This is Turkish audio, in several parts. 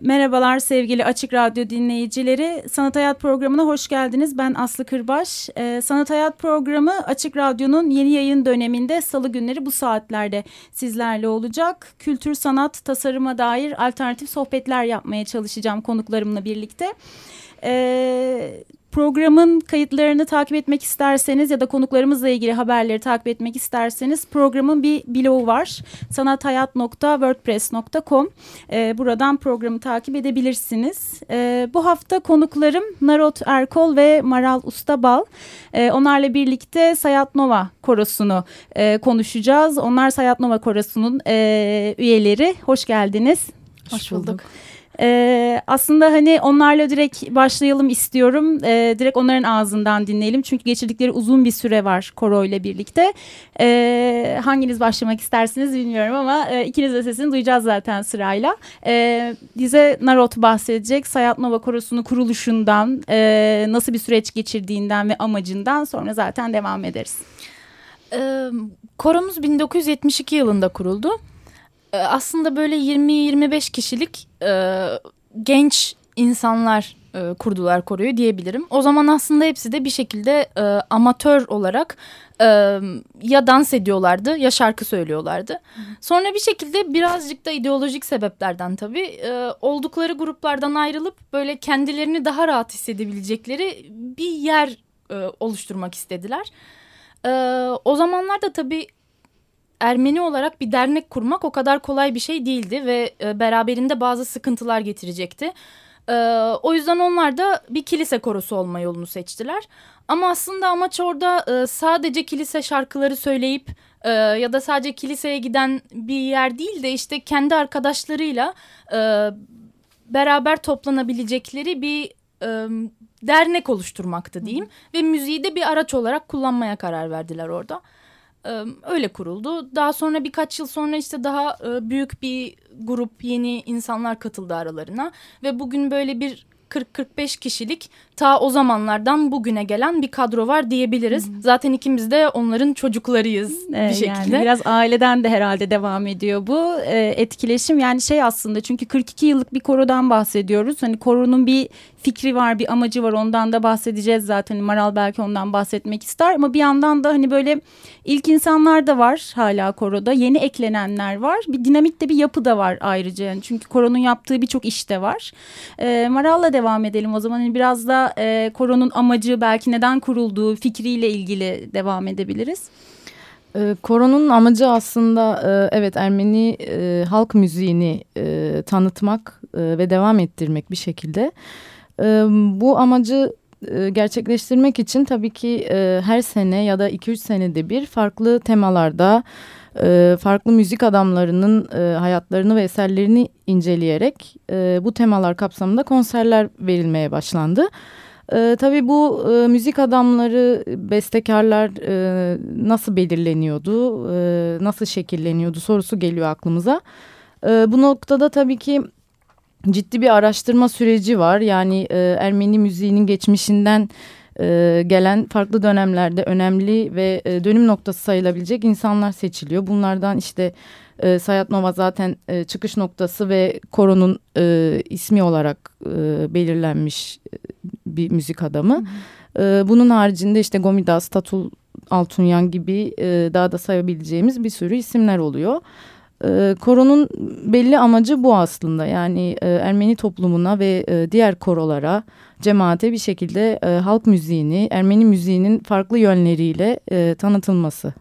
Merhabalar sevgili Açık Radyo dinleyicileri. Sanat Hayat programına hoş geldiniz. Ben Aslı Kırbaş. E, Sanat Hayat programı Açık Radyo'nun yeni yayın döneminde salı günleri bu saatlerde sizlerle olacak. Kültür, sanat, tasarıma dair alternatif sohbetler yapmaya çalışacağım konuklarımla birlikte. Evet Programın kayıtlarını takip etmek isterseniz ya da konuklarımızla ilgili haberleri takip etmek isterseniz programın bir blogu var. sanathayat.wordpress.com ee, Buradan programı takip edebilirsiniz. Ee, bu hafta konuklarım Narot Erkol ve Maral Ustabal. Ee, onlarla birlikte Sayat Nova Korosu'nu e, konuşacağız. Onlar Sayat Nova Korosu'nun e, üyeleri. Hoş geldiniz. Hoş bulduk. Hoş bulduk. Ee, aslında hani onlarla direkt başlayalım istiyorum. Ee, direkt onların ağzından dinleyelim. Çünkü geçirdikleri uzun bir süre var koro ile birlikte. Ee, hanginiz başlamak istersiniz bilmiyorum ama e, ikiniz de sesini duyacağız zaten sırayla. Ee, bize Narot bahsedecek. Sayat Nova Korosu'nun kuruluşundan, e, nasıl bir süreç geçirdiğinden ve amacından sonra zaten devam ederiz. Ee, koromuz 1972 yılında kuruldu. Ee, aslında böyle 20-25 kişilik e, genç insanlar e, kurdular koruyu diyebilirim. O zaman aslında hepsi de bir şekilde e, amatör olarak e, ya dans ediyorlardı ya şarkı söylüyorlardı. Sonra bir şekilde birazcık da ideolojik sebeplerden tabii e, oldukları gruplardan ayrılıp böyle kendilerini daha rahat hissedebilecekleri bir yer e, oluşturmak istediler. E, o zamanlarda tabii Ermeni olarak bir dernek kurmak o kadar kolay bir şey değildi ve e, beraberinde bazı sıkıntılar getirecekti. E, o yüzden onlar da bir kilise korosu olma yolunu seçtiler. Ama aslında amaç orada e, sadece kilise şarkıları söyleyip e, ya da sadece kiliseye giden bir yer değil de işte kendi arkadaşlarıyla e, beraber toplanabilecekleri bir e, dernek oluşturmaktı diyeyim. Hı. Ve müziği de bir araç olarak kullanmaya karar verdiler orada öyle kuruldu. Daha sonra birkaç yıl sonra işte daha büyük bir grup yeni insanlar katıldı aralarına ve bugün böyle bir 40-45 kişilik ta o zamanlardan bugüne gelen bir kadro var diyebiliriz. Hı. Zaten ikimiz de onların çocuklarıyız ee, bir şekilde. Yani biraz aileden de herhalde devam ediyor bu e, etkileşim. Yani şey aslında çünkü 42 yıllık bir korodan bahsediyoruz. Hani koronun bir fikri var, bir amacı var. Ondan da bahsedeceğiz zaten. Maral belki ondan bahsetmek ister ama bir yandan da hani böyle ilk insanlar da var hala koroda. Yeni eklenenler var. Bir dinamik de bir yapı da var ayrıca. Yani çünkü koronun yaptığı birçok iş de var. E, Maral'la devam edelim o zaman. Hani biraz da e, koronun amacı belki neden kurulduğu fikriyle ilgili devam edebiliriz. E, koronun amacı aslında e, evet Ermeni e, halk müziğini e, tanıtmak e, ve devam ettirmek bir şekilde. E, bu amacı e, gerçekleştirmek için tabii ki e, her sene ya da 2-3 senede bir farklı temalarda e, farklı müzik adamlarının e, hayatlarını ve eserlerini inceleyerek e, bu temalar kapsamında konserler verilmeye başlandı. E, tabii bu e, müzik adamları, bestekarlar e, nasıl belirleniyordu, e, nasıl şekilleniyordu sorusu geliyor aklımıza. E, bu noktada tabii ki ciddi bir araştırma süreci var. Yani e, Ermeni müziğinin geçmişinden e, gelen farklı dönemlerde önemli ve e, dönüm noktası sayılabilecek insanlar seçiliyor. Bunlardan işte e, Sayat Nova zaten e, çıkış noktası ve koronun e, ismi olarak e, belirlenmiş e, bir müzik adamı. E, bunun haricinde işte Gomidas, Tatul Altunyan gibi e, daha da sayabileceğimiz bir sürü isimler oluyor. E, koronun belli amacı bu aslında yani e, Ermeni toplumuna ve e, diğer korolara, cemaate bir şekilde e, halk müziğini, Ermeni müziğinin farklı yönleriyle e, tanıtılması.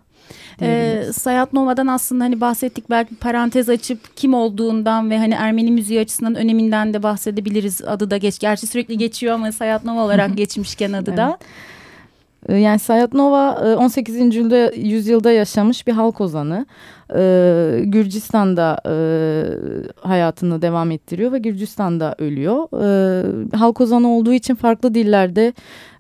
Ee, Sayat Nova'dan aslında hani bahsettik belki parantez açıp kim olduğundan ve hani Ermeni müziği açısından öneminden de bahsedebiliriz. Adı da geç. Gerçi sürekli geçiyor ama Sayat Nova olarak geçmişken adı da. E, yani Sayat Nova 18. Yüzyılda, yüzyılda yaşamış bir halk ozanı. E, Gürcistan'da e, hayatını devam ettiriyor ve Gürcistan'da ölüyor. E, halk ozanı olduğu için farklı dillerde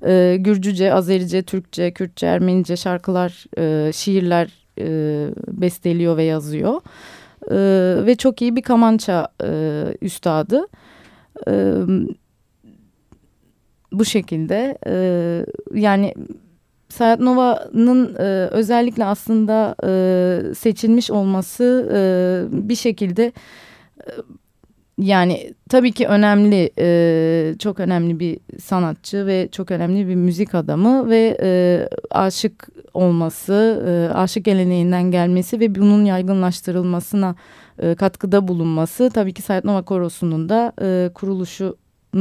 e, Gürcüce, Azerice, Türkçe, Kürtçe, Ermenice şarkılar, e, şiirler e, besteliyor ve yazıyor. E, ve çok iyi bir kamança e, üstadı. E, bu şekilde e, yani Sayat Nova'nın e, özellikle aslında e, seçilmiş olması e, bir şekilde e, yani tabii ki önemli e, çok önemli bir sanatçı ve çok önemli bir müzik adamı ve e, aşık olması e, aşık geleneğinden gelmesi ve bunun yaygınlaştırılmasına e, katkıda bulunması tabii ki Sayat Nova Korosu'nun da e, kuruluşunu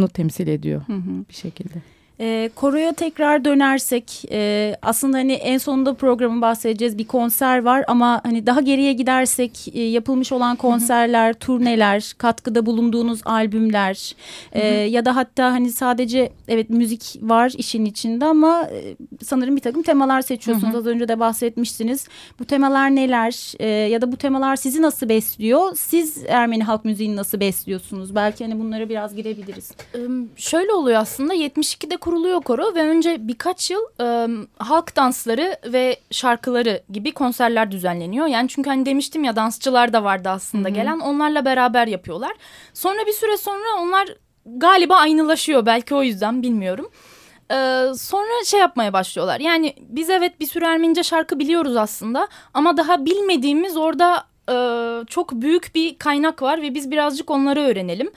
temsil ediyor hı hı. bir şekilde. E, koroya tekrar dönersek e, aslında hani en sonunda programı bahsedeceğiz bir konser var ama hani daha geriye gidersek e, yapılmış olan konserler, hı hı. turneler, katkıda bulunduğunuz albümler e, hı ya da hatta hani sadece evet müzik var işin içinde ama e, sanırım bir takım temalar seçiyorsunuz. Az önce de bahsetmiştiniz. Bu temalar neler e, ya da bu temalar sizi nasıl besliyor? Siz Ermeni halk müziğini nasıl besliyorsunuz? Belki hani bunlara biraz girebiliriz. Şöyle oluyor aslında 72'de kuruluyor koro ve önce birkaç yıl e, halk dansları ve şarkıları gibi konserler düzenleniyor. Yani çünkü hani demiştim ya dansçılar da vardı aslında Hı -hı. gelen onlarla beraber yapıyorlar. Sonra bir süre sonra onlar galiba aynılaşıyor belki o yüzden bilmiyorum. Ee, sonra şey yapmaya başlıyorlar. Yani biz evet bir sürü Ermenice şarkı biliyoruz aslında ama daha bilmediğimiz orada e, çok büyük bir kaynak var ve biz birazcık onları öğrenelim.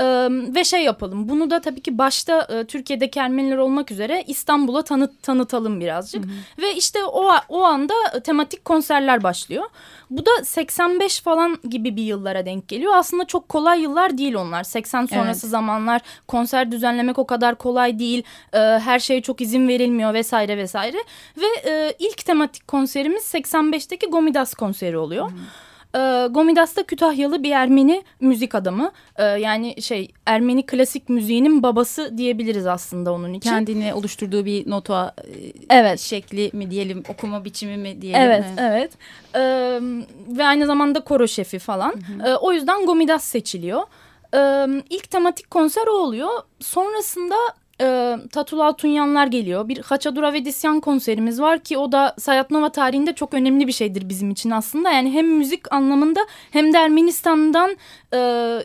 Ee, ve şey yapalım bunu da tabii ki başta e, Türkiye'deki Ermeniler olmak üzere İstanbul'a tanıt, tanıtalım birazcık. Hı hı. Ve işte o, o anda tematik konserler başlıyor. Bu da 85 falan gibi bir yıllara denk geliyor. Aslında çok kolay yıllar değil onlar. 80 sonrası evet. zamanlar konser düzenlemek o kadar kolay değil. Ee, her şeye çok izin verilmiyor vesaire vesaire. Ve e, ilk tematik konserimiz 85'teki Gomidas konseri oluyor. Hı. E, Gomidas da Kütahyalı bir Ermeni müzik adamı. E, yani şey Ermeni klasik müziğinin babası diyebiliriz aslında onun için. Kendini oluşturduğu bir nota e, evet. şekli mi diyelim, okuma biçimi mi diyelim. Evet, mi? evet. E, ve aynı zamanda koro şefi falan. Hı hı. E, o yüzden Gomidas seçiliyor. E, ilk tematik konser o oluyor. Sonrasında e, Tatula Tunyanlar geliyor. Bir Haçadura ve konserimiz var ki o da Sayat Nova tarihinde çok önemli bir şeydir bizim için aslında. Yani hem müzik anlamında hem de Ermenistan'dan e,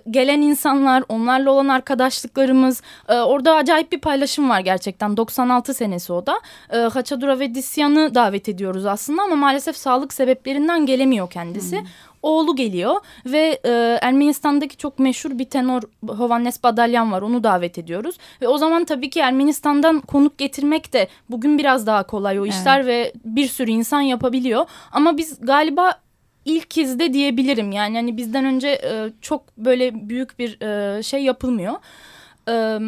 gelen insanlar, onlarla olan arkadaşlıklarımız. E, orada acayip bir paylaşım var gerçekten. 96 senesi o da. E, Haçadura ve davet ediyoruz aslında ama maalesef sağlık sebeplerinden gelemiyor kendisi. Hmm oğlu geliyor ve e, Ermenistan'daki çok meşhur bir tenor Hovannes Badalyan var onu davet ediyoruz. Ve o zaman tabii ki Ermenistan'dan konuk getirmek de bugün biraz daha kolay o işler evet. ve bir sürü insan yapabiliyor. Ama biz galiba ilk izde diyebilirim yani hani bizden önce e, çok böyle büyük bir e, şey yapılmıyor. Ee,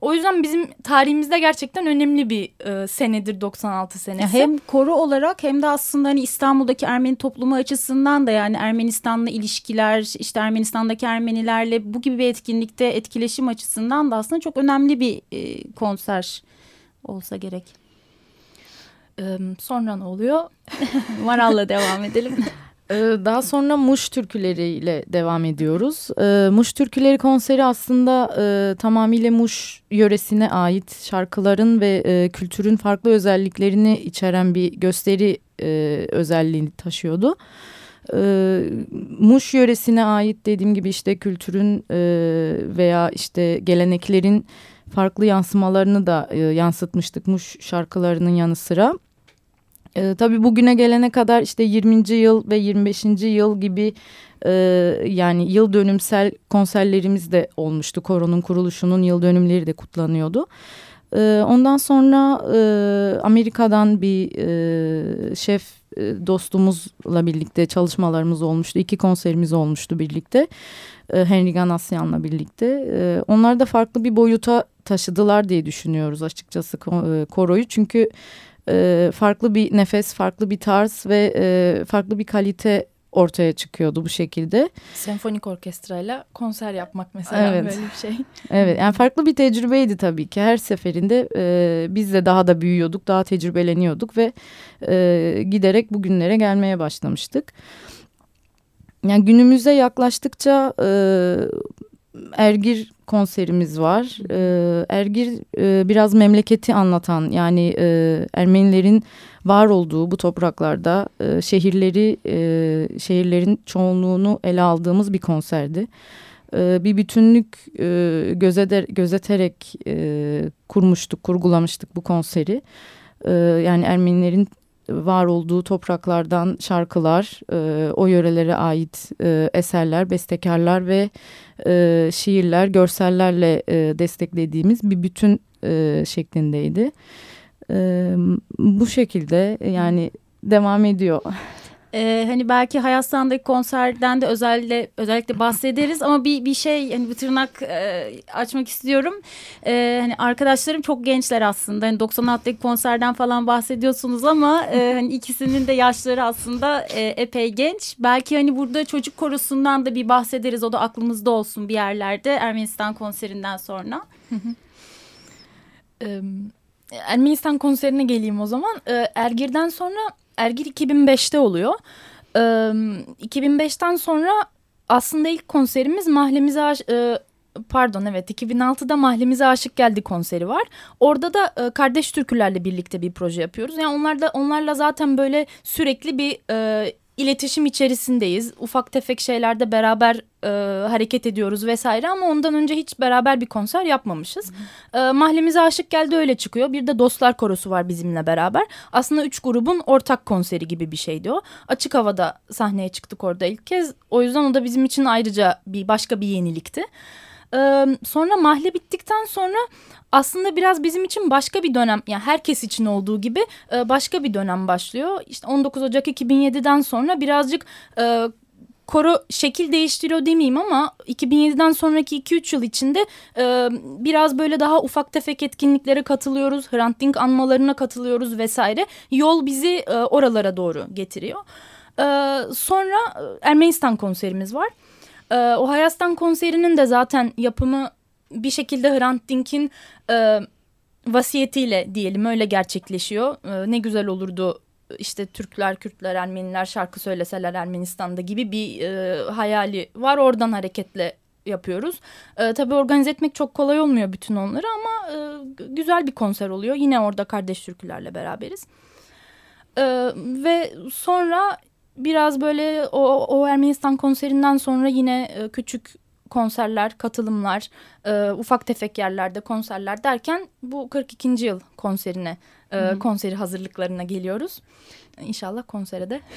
o yüzden bizim tarihimizde gerçekten önemli bir e, senedir 96 senesi. Hem koru olarak hem de aslında hani İstanbul'daki Ermeni toplumu açısından da yani Ermenistan'la ilişkiler, işte Ermenistan'daki Ermenilerle bu gibi bir etkinlikte etkileşim açısından da aslında çok önemli bir e, konser olsa gerek. Ee, sonra ne oluyor? Maral'la devam edelim. Ee, daha sonra Muş türküleriyle devam ediyoruz. Ee, Muş türküleri konseri aslında e, tamamıyla Muş yöresine ait şarkıların ve e, kültürün farklı özelliklerini içeren bir gösteri e, özelliğini taşıyordu. Ee, Muş yöresine ait dediğim gibi işte kültürün veya işte geleneklerin farklı yansımalarını da yansıtmıştık Muş şarkılarının yanı sıra. E, tabii bugüne gelene kadar işte 20. yıl ve 25. yıl gibi e, yani yıl dönümsel konserlerimiz de olmuştu. Koronun kuruluşunun yıl dönümleri de kutlanıyordu. E, ondan sonra e, Amerika'dan bir e, şef e, dostumuzla birlikte çalışmalarımız olmuştu. İki konserimiz olmuştu birlikte. E, Henry Ganasyan'la birlikte. E, onlar da farklı bir boyuta taşıdılar diye düşünüyoruz açıkçası e, koroyu. Çünkü e, farklı bir nefes, farklı bir tarz ve e, farklı bir kalite ortaya çıkıyordu bu şekilde. Senfonik orkestrayla konser yapmak mesela Evet. böyle bir şey. Evet yani farklı bir tecrübeydi tabii ki. Her seferinde e, biz de daha da büyüyorduk, daha tecrübeleniyorduk ve e, giderek bugünlere gelmeye başlamıştık. Yani günümüze yaklaştıkça e, Ergir konserimiz var. E, Ergir e, biraz memleketi anlatan yani e, Ermenilerin var olduğu bu topraklarda e, şehirleri e, şehirlerin çoğunluğunu ele aldığımız bir konserdi. E, bir bütünlük e, gözeder, gözeterek e, kurmuştuk, kurgulamıştık bu konseri. E, yani Ermenilerin var olduğu topraklardan şarkılar, e, o yörelere ait e, eserler, bestekarlar ve e, şiirler, görsellerle e, desteklediğimiz bir bütün e, şeklindeydi. E, bu şekilde yani devam ediyor. Ee, hani belki Hayastan'daki konserden de özellikle özellikle bahsederiz ama bir bir şey hani bir tırnak e, açmak istiyorum. Ee, hani arkadaşlarım çok gençler aslında. Hani 96'daki konserden falan bahsediyorsunuz ama e, hani ikisinin de yaşları aslında e, epey genç. Belki hani burada çocuk korosundan da bir bahsederiz. O da aklımızda olsun bir yerlerde Ermenistan konserinden sonra. Ermenistan konserine geleyim o zaman. Ee, Ergir'den sonra Ergir 2005'te oluyor. Ee, 2005'ten sonra aslında ilk konserimiz Mahlemize e, pardon evet 2006'da Mahlemize Aşık Geldi konseri var. Orada da e, kardeş türkülerle birlikte bir proje yapıyoruz. Yani onlarla onlarla zaten böyle sürekli bir e, iletişim içerisindeyiz. Ufak tefek şeylerde beraber e, hareket ediyoruz vesaire ama ondan önce hiç beraber bir konser yapmamışız. E, Mahlemize Aşık Geldi öyle çıkıyor. Bir de Dostlar Korosu var bizimle beraber. Aslında üç grubun ortak konseri gibi bir şeydi o. Açık havada sahneye çıktık orada ilk kez. O yüzden o da bizim için ayrıca bir başka bir yenilikti. Sonra mahle bittikten sonra aslında biraz bizim için başka bir dönem yani herkes için olduğu gibi başka bir dönem başlıyor. İşte 19 Ocak 2007'den sonra birazcık koro şekil değiştiriyor demeyeyim ama 2007'den sonraki 2-3 yıl içinde biraz böyle daha ufak tefek etkinliklere katılıyoruz. Hrant Dink anmalarına katılıyoruz vesaire. Yol bizi oralara doğru getiriyor. Sonra Ermenistan konserimiz var. Ee, o Hayastan konserinin de zaten yapımı bir şekilde Hrant Dink'in e, vasiyetiyle diyelim öyle gerçekleşiyor. E, ne güzel olurdu işte Türkler, Kürtler, Ermeniler şarkı söyleseler Ermenistan'da gibi bir e, hayali var. Oradan hareketle yapıyoruz. E, tabii organize etmek çok kolay olmuyor bütün onları ama e, güzel bir konser oluyor. Yine orada kardeş türkülerle beraberiz. E, ve sonra biraz böyle o, o Ermenistan konserinden sonra yine e, küçük konserler, katılımlar, e, ufak tefek yerlerde konserler derken bu 42. yıl konserine, e, konseri hazırlıklarına geliyoruz. İnşallah konsere de.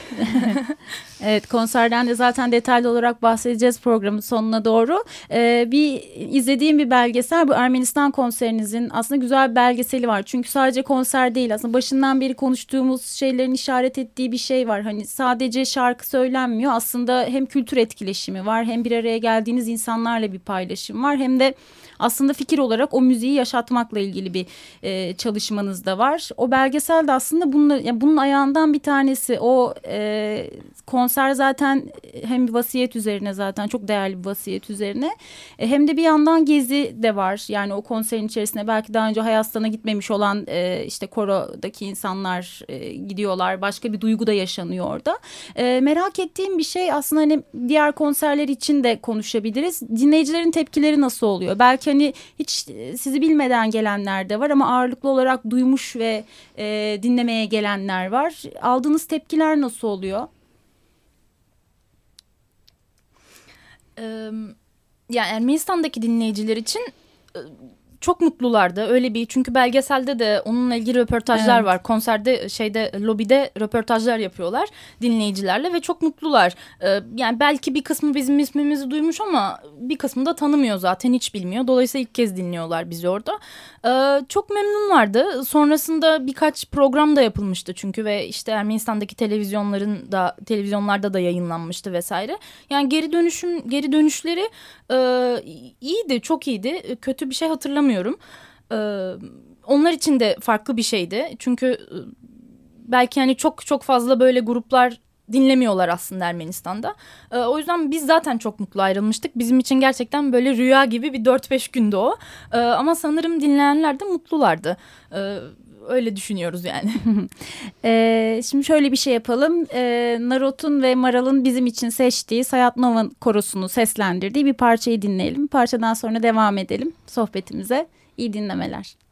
Evet konserden de zaten detaylı olarak bahsedeceğiz programın sonuna doğru. Ee, bir izlediğim bir belgesel bu Ermenistan konserinizin aslında güzel bir belgeseli var. Çünkü sadece konser değil aslında başından beri konuştuğumuz şeylerin işaret ettiği bir şey var. Hani sadece şarkı söylenmiyor aslında hem kültür etkileşimi var hem bir araya geldiğiniz insanlarla bir paylaşım var hem de aslında fikir olarak o müziği yaşatmakla ilgili bir e, çalışmanız da var. O belgesel de aslında bunun, yani bunun ayağından bir tanesi. O e, konser zaten hem bir vasiyet üzerine zaten çok değerli bir vasiyet üzerine e, hem de bir yandan gezi de var. Yani o konserin içerisinde belki daha önce Hayastan'a gitmemiş olan e, işte korodaki insanlar e, gidiyorlar. Başka bir duygu da yaşanıyor orada. E, merak ettiğim bir şey aslında hani diğer konserler için de konuşabiliriz. Dinleyicilerin tepkileri nasıl oluyor? Belki hani hiç e, sizi bilmeden gelenler de var ama ağırlıklı olarak duymuş ve e, dinlemeye gelenler var. Aldığınız tepkiler nasıl oluyor? Ee, yani Ermenistan'daki dinleyiciler için e, çok mutlulardı. Öyle bir çünkü belgeselde de onunla ilgili röportajlar Evet. var. Konserde şeyde lobide röportajlar yapıyorlar dinleyicilerle ve çok mutlular. Ee, yani belki bir kısmı bizim ismimizi duymuş ama bir kısmı da tanımıyor zaten hiç bilmiyor. Dolayısıyla ilk kez dinliyorlar bizi orada. Ee, çok memnunlardı. Sonrasında birkaç program da yapılmıştı çünkü ve işte Ermenistan'daki televizyonların da televizyonlarda da yayınlanmıştı vesaire. Yani geri dönüşüm geri dönüşleri e, iyiydi, çok iyiydi. Kötü bir şey hatırlamıyorum. E, onlar için de farklı bir şeydi. Çünkü e, belki hani çok çok fazla böyle gruplar dinlemiyorlar aslında Ermenistan'da. E, o yüzden biz zaten çok mutlu ayrılmıştık. Bizim için gerçekten böyle rüya gibi bir 4-5 gündü o. E, ama sanırım dinleyenler de mutlulardı. E, öyle düşünüyoruz yani. ee, şimdi şöyle bir şey yapalım. Ee, Narot'un ve Maral'ın bizim için seçtiği Sayat Nova'nın korosunu seslendirdiği bir parçayı dinleyelim. Parçadan sonra devam edelim sohbetimize. İyi dinlemeler.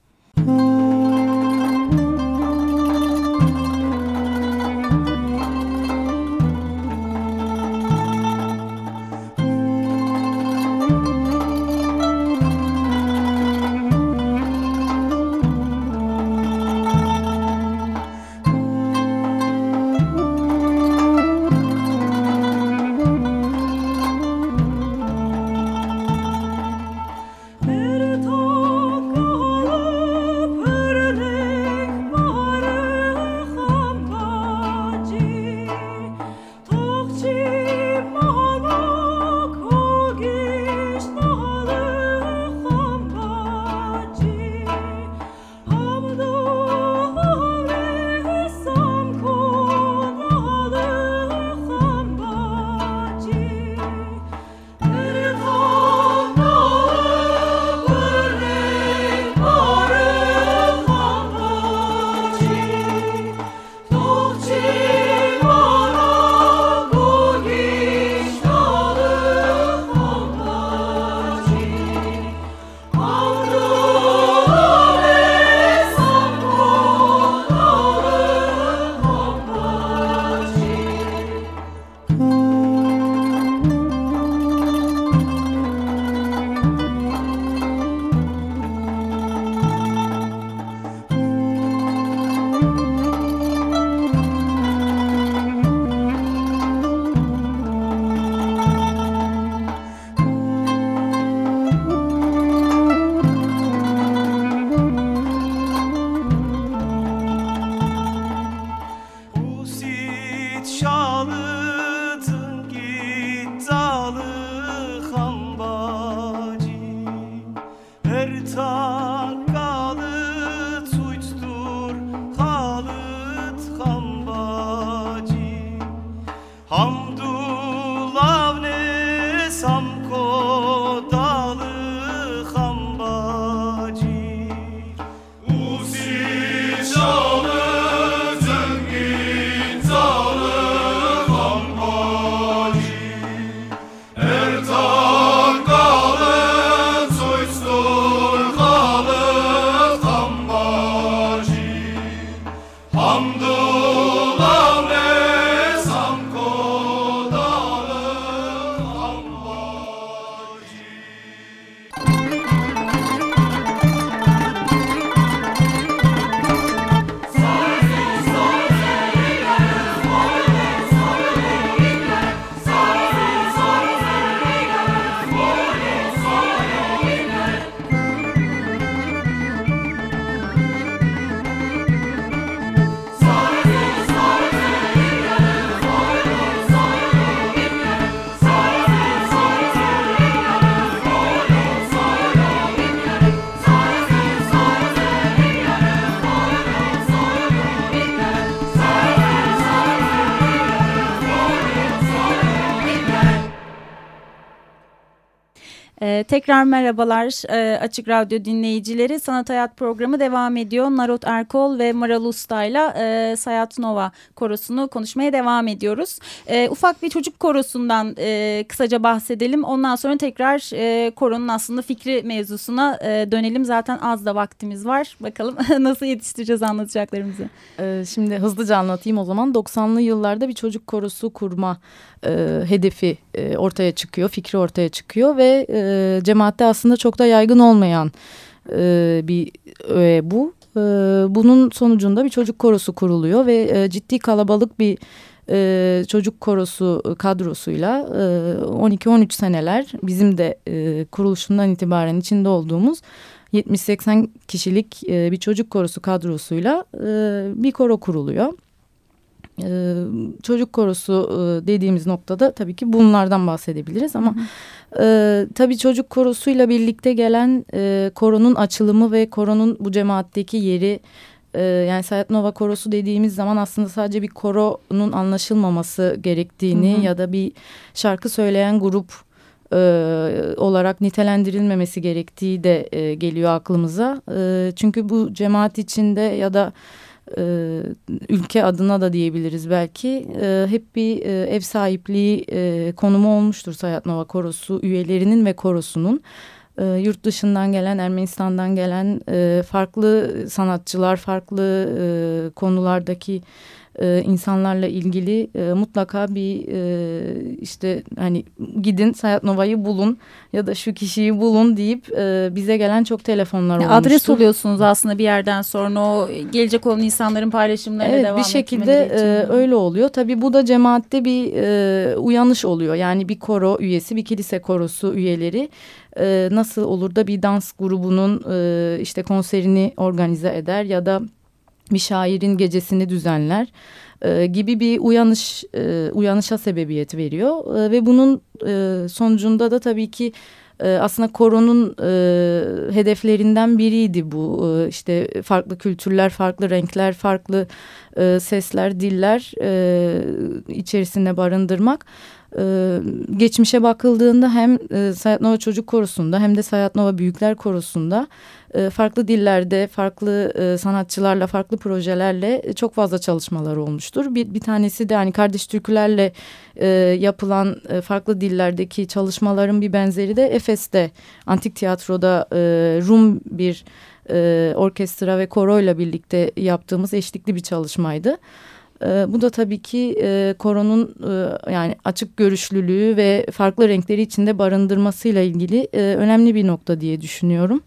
Tekrar merhabalar e, Açık Radyo dinleyicileri. Sanat Hayat programı devam ediyor. Narot Erkol ve Maral Usta'yla e, Sayat Nova korosunu konuşmaya devam ediyoruz. E, ufak bir çocuk korosundan e, kısaca bahsedelim. Ondan sonra tekrar e, koronun aslında fikri mevzusuna e, dönelim. Zaten az da vaktimiz var. Bakalım nasıl yetiştireceğiz anlatacaklarımızı. E, şimdi hızlıca anlatayım o zaman. 90'lı yıllarda bir çocuk korosu kurma e, hedefi e, ortaya çıkıyor, fikri ortaya çıkıyor ve e, cemaatte aslında çok da yaygın olmayan e, bir öğe bu. E, bunun sonucunda bir çocuk korosu kuruluyor ve e, ciddi kalabalık bir e, çocuk korosu kadrosuyla e, 12-13 seneler bizim de e, kuruluşundan itibaren içinde olduğumuz 70-80 kişilik e, bir çocuk korosu kadrosuyla e, bir koro kuruluyor. Ee, çocuk korosu e, dediğimiz noktada tabii ki bunlardan bahsedebiliriz ama e, tabii çocuk korosuyla birlikte gelen e, koronun açılımı ve koronun bu cemaatteki yeri e, yani Sayat Nova korosu dediğimiz zaman aslında sadece bir koronun anlaşılmaması gerektiğini Hı hı. ya da bir şarkı söyleyen grup e, olarak nitelendirilmemesi gerektiği de e, geliyor aklımıza. E, çünkü bu cemaat içinde ya da e, ülke adına da diyebiliriz belki e, hep bir e, ev sahipliği e, konumu olmuştur Sayat Nova Korosu üyelerinin ve korosunun. E, yurt dışından gelen, Ermenistan'dan gelen e, farklı sanatçılar, farklı e, konulardaki e, insanlarla ilgili e, mutlaka bir e, işte hani gidin Sayat Nova'yı bulun ya da şu kişiyi bulun deyip e, bize gelen çok telefonlar olmuştu. adres oluyorsunuz aslında bir yerden sonra o gelecek olan insanların paylaşımlarına Evet devam bir şekilde e, öyle oluyor. Tabii bu da cemaatte bir e, uyanış oluyor. Yani bir koro üyesi, bir kilise korosu üyeleri e, nasıl olur da bir dans grubunun e, işte konserini organize eder ya da bir şairin gecesini düzenler e, gibi bir uyanış e, uyanışa sebebiyet veriyor. E, ve bunun e, sonucunda da tabii ki e, aslında koronun e, hedeflerinden biriydi bu. E, işte farklı kültürler farklı renkler farklı e, sesler diller e, içerisinde barındırmak e, geçmişe bakıldığında hem e, Sayat Nova Çocuk Korosu'nda hem de Sayat Nova Büyükler Korosu'nda e, farklı dillerde, farklı e, sanatçılarla, farklı projelerle e, çok fazla çalışmalar olmuştur. Bir, bir tanesi de hani kardeş türkülerle e, yapılan e, farklı dillerdeki çalışmaların bir benzeri de Efes'te Antik Tiyatro'da e, Rum bir e, orkestra ve koroyla birlikte yaptığımız eşlikli bir çalışmaydı. E, bu da tabii ki e, koronun e, yani açık görüşlülüğü ve farklı renkleri içinde barındırmasıyla ilgili e, önemli bir nokta diye düşünüyorum.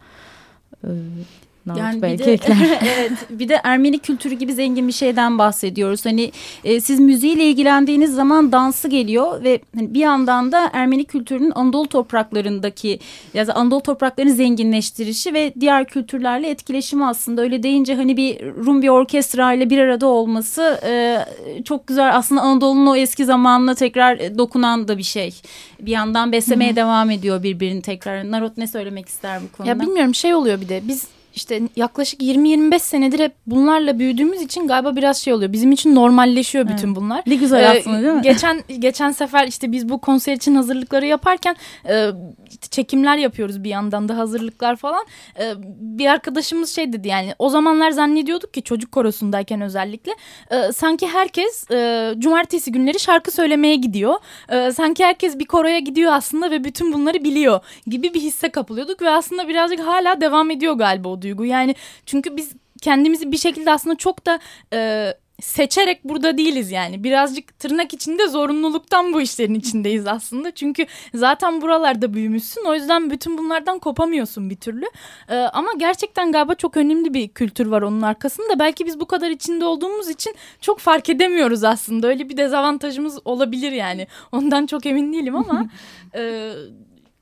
E, Nahut Yani belki de, ekler. evet bir de Ermeni kültürü gibi zengin bir şeyden bahsediyoruz. Hani e, siz müziğiyle ilgilendiğiniz zaman dansı geliyor ve hani bir yandan da Ermeni kültürünün Anadolu topraklarındaki ya da Anadolu topraklarını zenginleştirişi ve diğer kültürlerle etkileşimi aslında öyle deyince hani bir Rum bir orkestra ile bir arada olması e, çok güzel aslında Anadolu'nun o eski zamanına tekrar e, dokunan da bir şey. Bir yandan beslemeye devam ediyor birbirini tekrar. Narot ne söylemek ister bu konuda? Ya bilmiyorum şey oluyor bir de biz işte yaklaşık 20-25 senedir hep bunlarla büyüdüğümüz için galiba biraz şey oluyor. Bizim için normalleşiyor bütün bunlar. Ne güzel Ee, aslında değil mi? Geçen geçen sefer işte biz bu konser için hazırlıkları yaparken e, işte çekimler yapıyoruz bir yandan da hazırlıklar falan. E, bir arkadaşımız şey dedi yani o zamanlar zannediyorduk ki çocuk korosundayken özellikle e, sanki herkes e, cumartesi günleri şarkı söylemeye gidiyor. E, sanki herkes bir koroya gidiyor aslında ve bütün bunları biliyor gibi bir hisse kapılıyorduk ve aslında birazcık hala devam ediyor galiba o duygu. Yani çünkü biz kendimizi bir şekilde aslında çok da e, seçerek burada değiliz yani. Birazcık tırnak içinde zorunluluktan bu işlerin içindeyiz aslında. Çünkü zaten buralarda büyümüşsün. O yüzden bütün bunlardan kopamıyorsun bir türlü. Ee, ama gerçekten galiba çok önemli bir kültür var onun arkasında. Belki biz bu kadar içinde olduğumuz için çok fark edemiyoruz aslında. Öyle bir dezavantajımız olabilir yani. Ondan çok emin değilim ama e,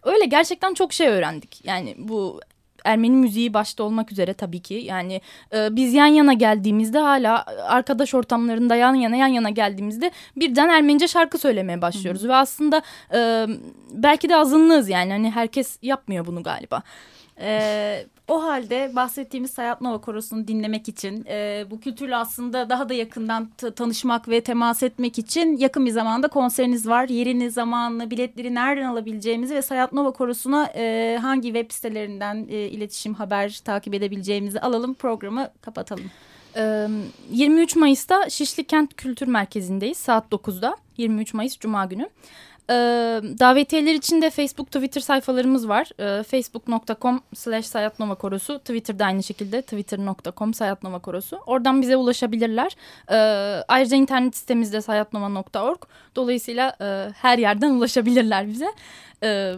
öyle gerçekten çok şey öğrendik. Yani bu Ermeni müziği başta olmak üzere tabii ki. Yani e, biz yan yana geldiğimizde hala arkadaş ortamlarında yan yana yan yana geldiğimizde birden Ermenice şarkı söylemeye başlıyoruz. Ve aslında e, belki de azınlığız yani. Hani herkes yapmıyor bunu galiba. Ee, o halde bahsettiğimiz Sayat Nova Korosu'nu dinlemek için, e, bu kültürle aslında daha da yakından tanışmak ve temas etmek için yakın bir zamanda konseriniz var. Yerini, zamanını, biletleri nereden alabileceğimizi ve Sayat Nova Korosu'na e, hangi web sitelerinden e, iletişim, haber takip edebileceğimizi alalım. Programı kapatalım. Ee, 23 Mayıs'ta Şişli Kent Kültür Merkezi'ndeyiz saat 9'da. 23 Mayıs Cuma günü. Ee, davetiyeler için de Facebook, Twitter sayfalarımız var. Ee, Facebook.com slash Sayatnova Korosu. Twitter'da aynı şekilde Twitter.com Sayatnova Korosu. Oradan bize ulaşabilirler. Ee, ayrıca internet sitemizde sayatnova.org. Dolayısıyla e, her yerden ulaşabilirler bize. Ee,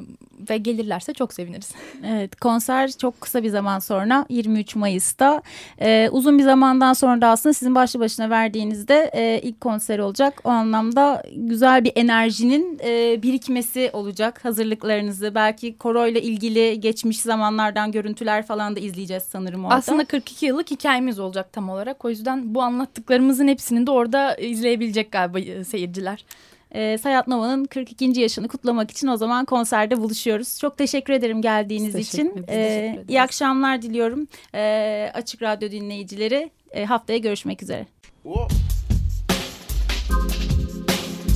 ve gelirlerse çok seviniriz. Evet konser çok kısa bir zaman sonra 23 Mayıs'ta Ee, uzun bir zamandan sonra da aslında sizin başlı başına verdiğinizde e, ilk konser olacak. O anlamda güzel bir enerjinin e, birikmesi olacak hazırlıklarınızı belki koroyla ilgili geçmiş zamanlardan görüntüler falan da izleyeceğiz sanırım orada. Aslında 42 yıllık hikayemiz olacak tam olarak. O yüzden bu anlattıklarımızın hepsini de orada izleyebilecek galiba e, seyirciler. e, Sayat Nova'nın 42. yaşını kutlamak için o zaman konserde buluşuyoruz. Çok teşekkür ederim geldiğiniz teşekkür için. E, iyi akşamlar diliyorum e, Açık Radyo dinleyicileri. E, haftaya görüşmek üzere.